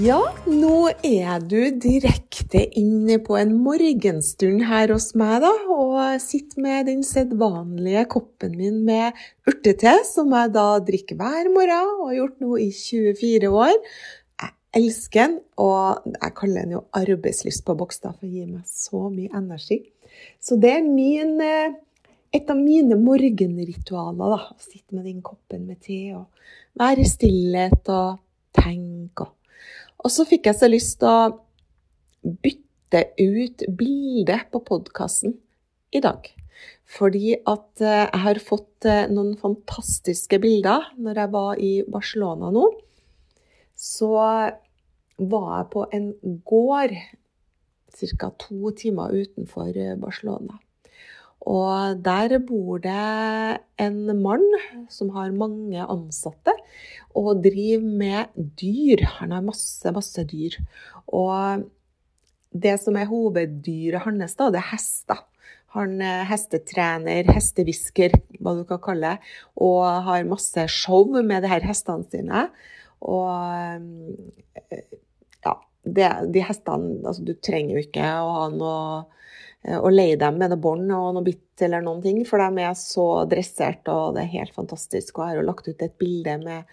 Ja, nå er du direkte inne på en morgenstund her hos meg, da, og sitter med den sedvanlige koppen min med urtete, som jeg da drikker hver morgen og har gjort nå i 24 år. Jeg elsker den, og jeg kaller den jo arbeidslyst på Bogstad, for å gi meg så mye energi. Så det er min, eh, et av mine morgenritualer, da, å sitte med den koppen med te og være i stillhet og tenke. og og så fikk jeg så lyst til å bytte ut bildet på podkasten i dag. Fordi at eh, jeg har fått eh, noen fantastiske bilder når jeg var i Barcelona nå. Så var jeg på en gård ca. to timer utenfor eh, Barcelona. Og der bor det en mann som har mange ansatte, og driver med dyr. Han har masse, masse dyr. Og det som er hoveddyret hans, da, det er hester. Han er hestetrener, hestehvisker, hva du kan kalle det, og har masse show med de her hestene sine. Og ja, det, de hestene Altså, du trenger jo ikke å ha noe Eh, og leie dem med noe bånd og noe bitt eller noen ting, for de er så dressert, og det er helt fantastisk. Og jeg har lagt ut et bilde med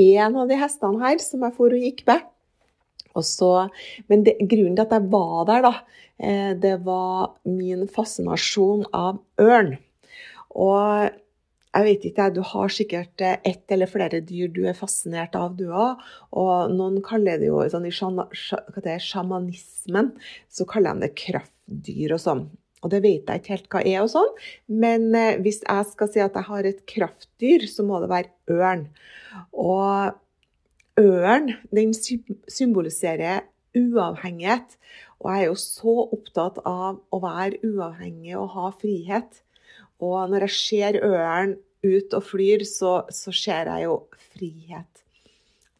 én av de hestene her som jeg for og gikk med. Så, men det, grunnen til at jeg var der, da, eh, det var min fascinasjon av ørn. Og jeg vet ikke, du har sikkert eh, ett eller flere dyr du er fascinert av, du òg. Og noen kaller det jo sånn i sjamanismen, så kaller de det kraftdyr og sånn. Og det vet jeg ikke helt hva er og sånn, men eh, hvis jeg skal si at jeg har et kraftdyr, så må det være ørn. Og ørn, den symboliserer uavhengighet. Og jeg er jo så opptatt av å være uavhengig og ha frihet. Og når jeg ser ørnen ut og flyr, så, så ser jeg jo frihet.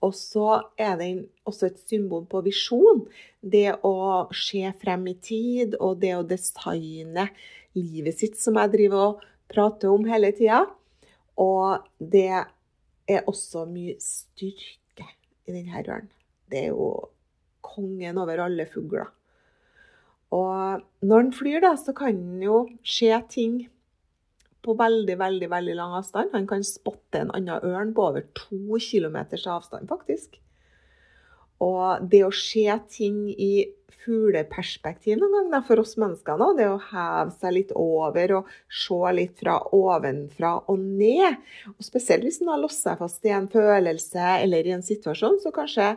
Og så er den også et symbol på visjon. Det å se frem i tid, og det å designe livet sitt, som jeg driver og prater om hele tida. Og det er også mye styrke i denne ørnen. Det er jo kongen over alle fugler. Og når den flyr, da, så kan den jo se ting på veldig, veldig veldig lang avstand. Han kan spotte en annen ørn på over to kilometers avstand, faktisk. Og det å se ting i fugleperspektiv noen ganger for oss mennesker nå, det å heve seg litt over og se litt fra ovenfra og ned, og spesielt hvis en har låst seg fast i en følelse eller i en situasjon, så kanskje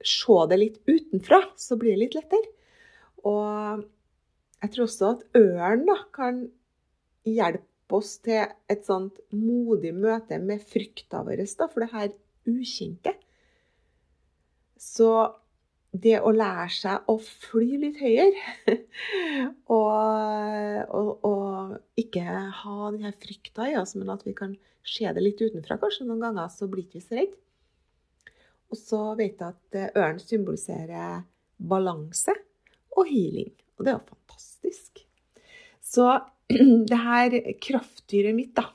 se det litt utenfra, så blir det litt lettere. Og jeg tror også at ørn da, kan hjelpe oss til et sånt modig møte med frykta vår for det her ukjente. Så det å lære seg å fly litt høyere og, og, og, ikke ha denne frykta i oss, men at vi kan se det litt utenfra kanskje noen ganger, så blir vi ikke så redde. Og så vet jeg at eh, ørn symboliserer balanse og healing. Og det er jo fantastisk. Så det her kraftdyret mitt, da,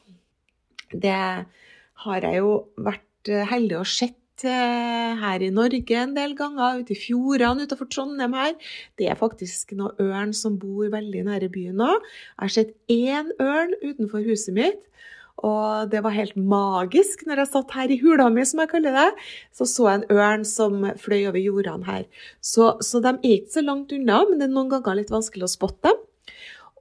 det har jeg jo vært eh, heldig å sett eh, her i Norge en del ganger, ute i fjordene utenfor Trondheim her. Det er faktisk noen ørn som bor veldig nære byen nå. Jeg har sett én ørn utenfor huset mitt. Og det var helt magisk. Når jeg satt her i hula mi, som jeg kaller det, så så jeg en ørn som fløy over jordene her. Så, så de er ikke så langt unna, men det er noen ganger litt vanskelig å spotte dem.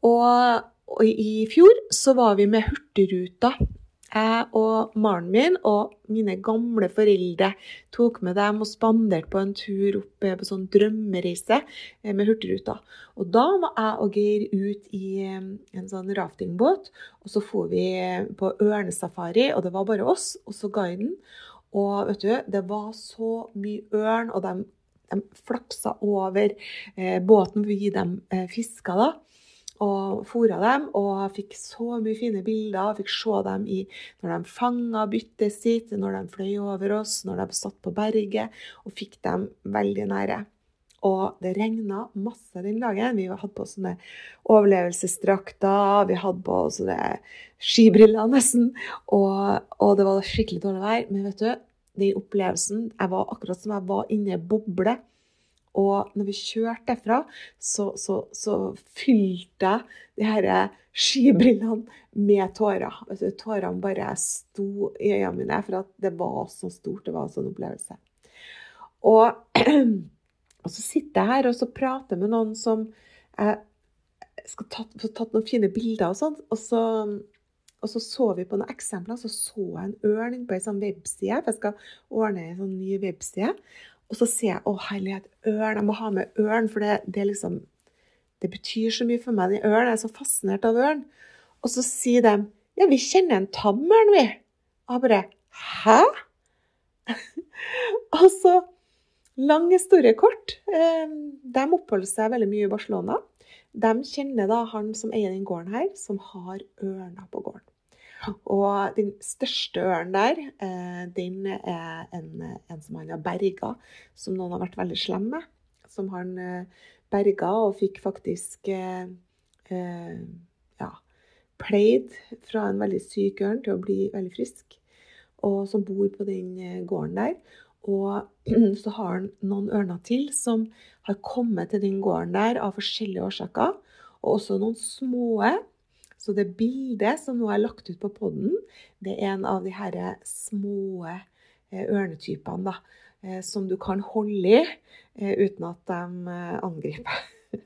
Og og i fjor så var vi med Hurtigruta jeg og mannen min og mine gamle foreldre tok med dem og spanderte på en tur opp på sånn drømmereise eh, med Hurtigruta. Og da var jeg og Geir ut i eh, en sånn raftingbåt, og så for vi på ørnesafari, og det var bare oss og så guiden. Og vet du, det var så mye ørn, og de, de flaksa over eh, båten vi dem eh, fiska da og fôra dem. Og fikk så mye fine bilder. Fikk se dem i, når de fanga byttet sitt, når de fløy over oss, når de satt på berget. Og fikk dem veldig nære. Og det regna masse den dagen. Vi hadde på sånne overlevelsesdrakter, vi hadde på sånne skibriller nesten. Og, og det var skikkelig dårlig vær. Men vet du, den opplevelsen Jeg var akkurat som jeg var inne i boble. Og når vi kjørte derfra, så, så, så fylte jeg de her skibrillene med tårer. Altså, tårene bare sto i øynene mine, for det var så stort. Det var en sånn opplevelse. Og, og, så sitter jeg her og så prater med noen som jeg skal få tatt noen fine bilder og sånn. Og så, og så så vi på noen eksempler, så så jeg en ørn på ei sånn webside. For jeg skal ordne en sånn ny webside. Og så sier jeg å herlighet, ørn. Jeg må ha med ørn, for det, det, liksom, det betyr så mye for meg. Den ørn jeg er så fascinert av ørn. Og så sier de ja, vi kjenner en tamørn, vi. Og jeg bare hæ? og så lang historie kort. Eh, de oppholder seg veldig mye i Barcelona. De kjenner da han som eier den gården her, som har ørner på gården. Og den største ørnen der, eh, den er en, en som han har berga, som noen har vært veldig slem med. Som han eh, berga og fikk faktisk eh, ja, pleid fra en veldig syk ørn til å bli veldig frisk. Og som bor på den gården der. Og så har han noen ørner til som har kommet til den gården der av forskjellige årsaker. Og også noen små så det bildet som nå er lagt ut på poden, det er en av de her små eh, ørnetypene da, eh, som du kan holde i eh, uten at de angriper.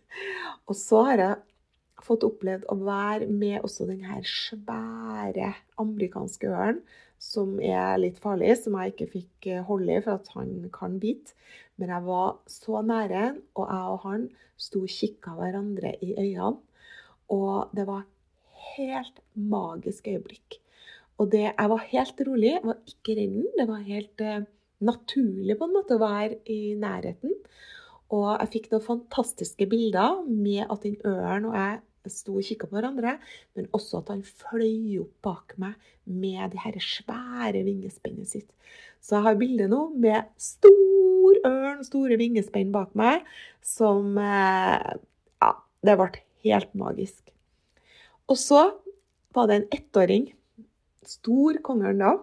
Og så har jeg fått opplevd å være med også den her svære amerikanske ørnen, som er litt farlig, som jeg ikke fikk holde i for at han kan bite. Men jeg var så nære, og jeg og han sto og kikka hverandre i øynene. Og det var helt magisk øyeblikk. Og det, jeg var helt rolig, jeg var ikke redd. Det var helt eh, naturlig på en måte å være i nærheten. Og jeg fikk noen fantastiske bilder med at den ørnen og jeg sto og kikka på hverandre, men også at han fløy opp bak meg med det her svære vingespennet sitt. Så jeg har bilde nå med stor ørn, store vingespenn bak meg, som eh, Ja, det ble helt magisk. Og så var det en ettåring. Stor kongeørn da.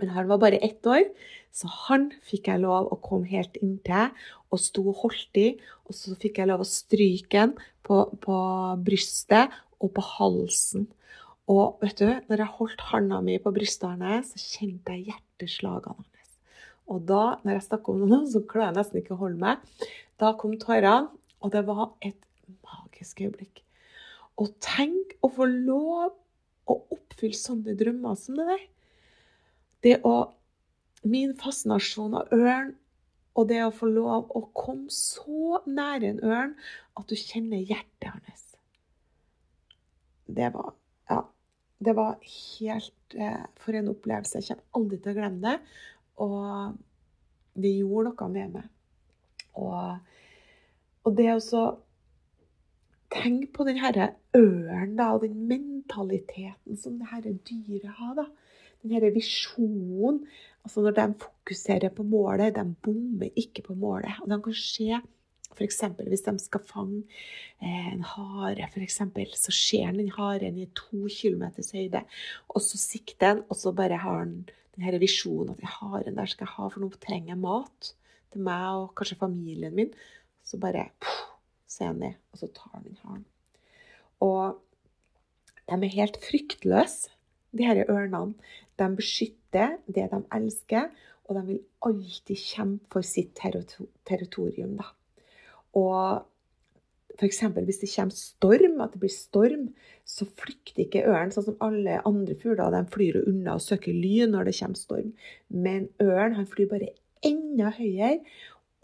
Men han var bare ett år, så han fikk jeg lov å komme helt inntil og sto og holdt i. Og så fikk jeg lov å stryke han på, på brystet og på halsen. Og vet du, når jeg holdt handa mi på brystet hans, så kjente jeg hjerteslagene hans. Og da, når jeg snakket om noe, så klarer jeg nesten ikke å holde meg. Da kom tårene, og det var et magisk øyeblikk. Og tenk å få lov å oppfylle sånne drømmer som det der. Det å Min fascinasjon av ørn, og det å få lov å komme så nær en ørn at du kjenner hjertet hans. Det var Ja. Det var helt eh, For en opplevelse. Jeg kommer aldri til å glemme det. Og det gjorde noe med meg. Og, og det å så Tenk på den ørnen og den mentaliteten som det her dyret har. da. Den her visjonen. Altså når de fokuserer på målet, de bommer ikke på målet. Og de kan se F.eks. hvis de skal fange eh, en hare, for eksempel, så ser den haren i to kilometers høyde. Og så sikter den, og så bare har han denne visjonen at haren der skal jeg ha, for nå trenger jeg mat til meg og kanskje familien min. Så bare puh, ser han ned, og så tar den haren. Og de er helt fryktløse, de her ørnene. De beskytter det de elsker, og de vil alltid kjempe for sitt territorium. Da. Og F.eks. hvis det kommer storm, at det blir storm, så flykter ikke ørnen sånn som alle andre fugler. De flyr unna og søker ly når det kommer storm. Men ørn han flyr bare enda høyere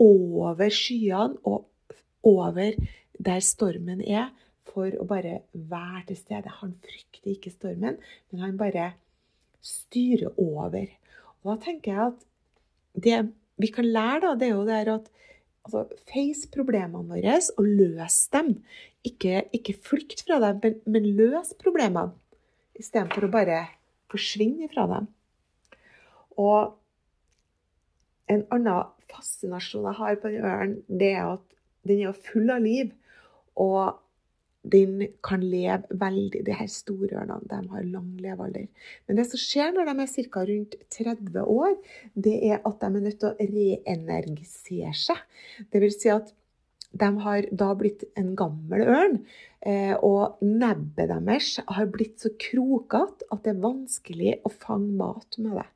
over skyene og over der stormen er, for å bare være til stede. Han frykter ikke stormen, men han bare styrer over. Og da tenker jeg at det vi kan lære, da, det er jo det at altså, face problemene våre og løs dem. Ikke, ikke flykt fra dem, men, men løs problemene istedenfor å bare forsvinne fra dem. Og en annen fascinasjon jeg har på den ørnen, det er at den er full av liv. Og den kan leve veldig De her store ørnene de har lang levealder. Men det som skjer når de er ca. rundt 30 år, det er at de er nødt til å reenergisere seg. Det vil si at de har da blitt en gammel ørn, eh, og nebbet deres har blitt så krokete at det er vanskelig å fange mat med det.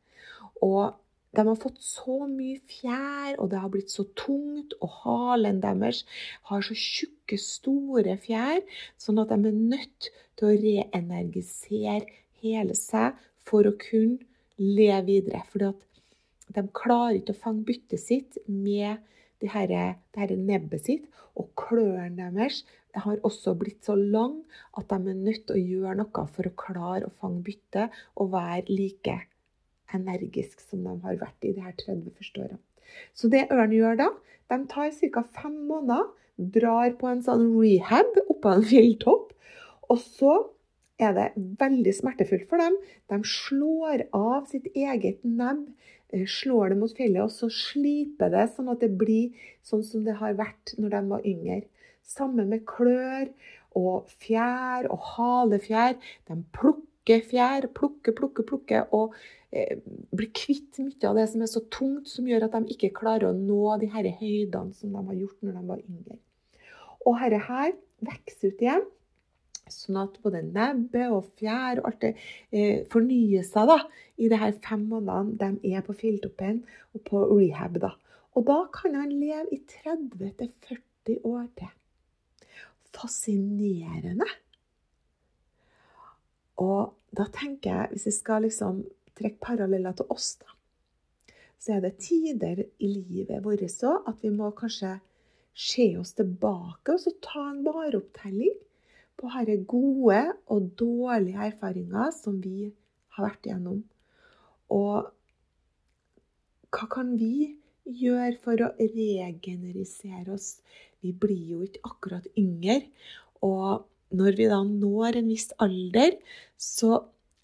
Og de har fått så mye fjær, og det har blitt så tungt, og halen deres har så tjukke, store fjær, sånn at de er nødt til å reenergisere hele seg for å kunne leve videre. Fordi at de klarer ikke å fange byttet sitt med det her, det nebbet sitt. Og klørne deres har også blitt så lang at de er nødt til å gjøre noe for å klare å fange byttet og være like energisk som de har vært i de her 30 første årene. Så det ørn gjør da, de tar ca. fem måneder, drar på en sånn rehab oppå en fjelltopp, og så er det veldig smertefullt for dem. De slår av sitt eget nebb, eh, slår det mot fjellet, og så sliper det sånn at det blir sånn som det har vært når de var yngre. Samme med klør og fjær og halefjær. De plukker fjær, plukke, plukke, plukke, og Eh, blir kvitt mye av det som er så tungt, som gjør at de ikke klarer å nå de her høydene som de har gjort når de var yngre. Og dette her vokser ut igjen, sånn at både nebbet og fjær og alt det eh, fornyer seg da, i de her fem månedene de er på fjelltoppen og på rehab. da. Og da kan han leve i 30-40 år til. Fascinerende. Og da tenker jeg, hvis jeg skal liksom trekke paralleller til oss, da, så er det tider i livet vårt så at vi må kanskje se oss tilbake og så ta en vareopptelling på disse gode og dårlige erfaringer som vi har vært igjennom. Og hva kan vi gjøre for å regenerisere oss? Vi blir jo ikke akkurat yngre. Og når vi da når en viss alder, så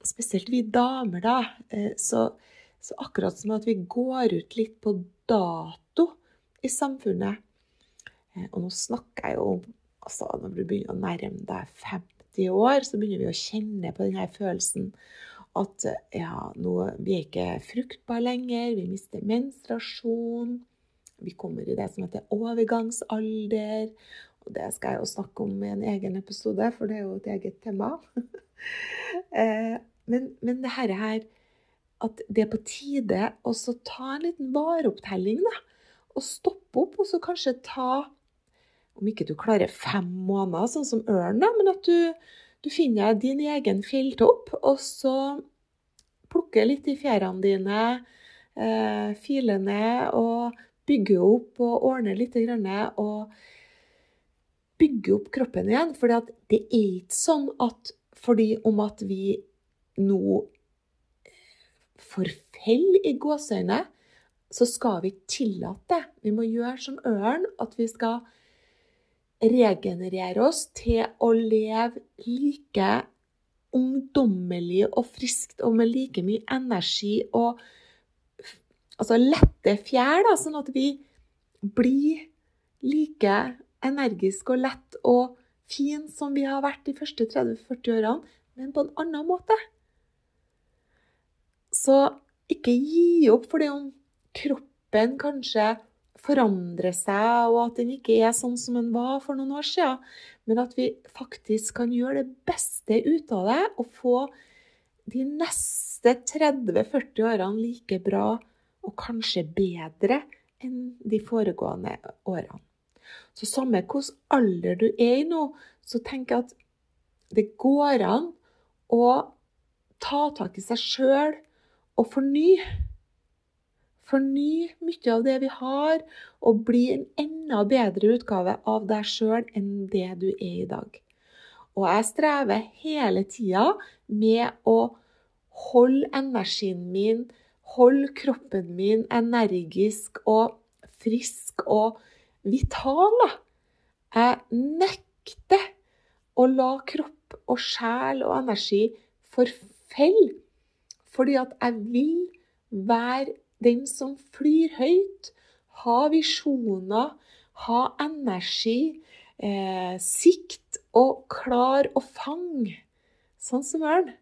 spesielt vi damer, da, eh, så, så, akkurat som at vi går ut litt på dato i samfunnet. Eh, og nå snakker jeg jo om altså Når du begynner å nærme deg 50 år, så begynner vi å kjenne på denne følelsen at ja, nå, vi er ikke fruktbare lenger, vi mister menstruasjon. Vi kommer i det som heter overgangsalder. Og det skal jeg jo snakke om i en egen episode, for det er jo et eget tema. eh, men, men det her, her at det er på tide å ta en liten vareopptelling, da. Og stoppe opp, og så kanskje ta Om ikke du klarer fem måneder, sånn som ørn, da, men at du, du finner din egen fjelltopp, og så plukker litt i fjærene dine, eh, filer ned og bygger opp og ordner litt. Og bygger opp kroppen igjen. For det er ikke sånn at fordi om at vi nå forfeller i gåseøyne, så skal vi tillate det. Vi må gjøre som ørn, at vi skal regenerere oss til å leve like ungdommelig og friskt og med like mye energi og altså lette fjær, da, sånn at vi blir like energiske og lett og fin som vi har vært de første 30-40 årene, men på en annen måte. Så ikke gi opp fordi om kroppen kanskje forandrer seg, og at den ikke er sånn som den var for noen år siden. Men at vi faktisk kan gjøre det beste ut av det og få de neste 30-40 årene like bra og kanskje bedre enn de foregående årene. Så samme hvilken alder du er i nå, så tenk at det går an å ta tak i seg sjøl og fornye. Forny mye av det vi har, og bli en enda bedre utgave av deg sjøl enn det du er i dag. Og jeg strever hele tida med å holde energien min, holde kroppen min energisk og frisk og vital. Jeg nekter å la kropp og sjel og energi forfelle, fordi at jeg vil være den som flyr høyt, ha visjoner, ha energi, eh, sikt og klar å fange, sånn som ørn.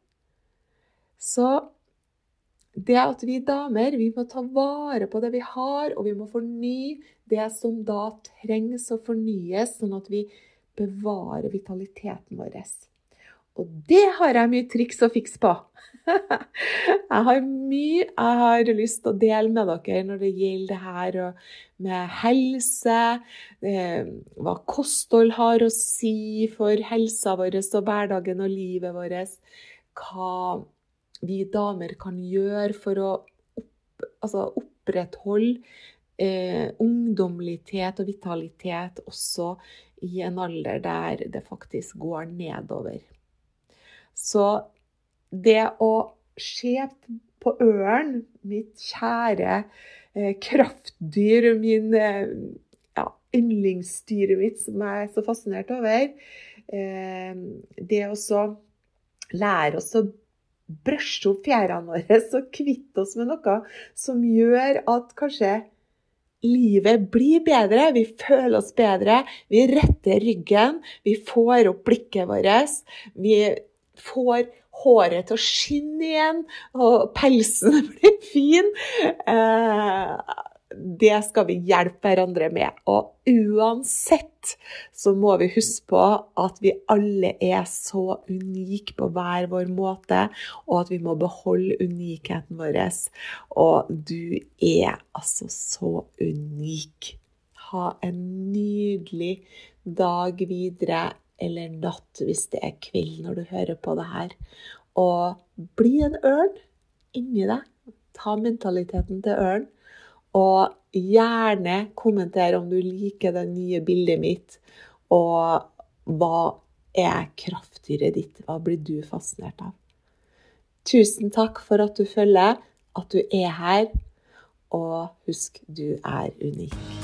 Så det at vi damer vi må ta vare på det vi har, og vi må fornye det som da trengs å fornyes, sånn at vi bevarer vitaliteten vår. Og det har jeg mye triks og fiks på. jeg har mye jeg har lyst til å dele med dere når det gjelder det her med helse, eh, hva kosthold har å si for helsa vår og hverdagen og livet vårt. Hva vi damer kan gjøre for å opp, altså opprettholde eh, ungdommelitet og vitalitet også i en alder der det faktisk går nedover. Så det å se på ørn, mitt kjære eh, kraftdyr, min eh, ja, yndlingsdyret mitt som jeg er så fascinert over eh, Det å lære oss å brøsje opp fjærene våre og kvitte oss med noe som gjør at kanskje livet blir bedre, vi føler oss bedre, vi retter ryggen, vi får opp blikket vårt. Vi får håret til å skinne igjen, og pelsen blir fin. Eh, det skal vi hjelpe hverandre med. Og uansett så må vi huske på at vi alle er så unike på hver vår måte, og at vi må beholde unikheten vår. Og du er altså så unik. Ha en nydelig dag videre eller natt hvis det er kveld når du hører på det her. Og bli en ørn inni deg. Ta mentaliteten til ørn. Og gjerne kommenter om du liker det nye bildet mitt. Og hva er kraftdyret ditt? Hva blir du fascinert av? Tusen takk for at du følger, at du er her. Og husk, du er unik.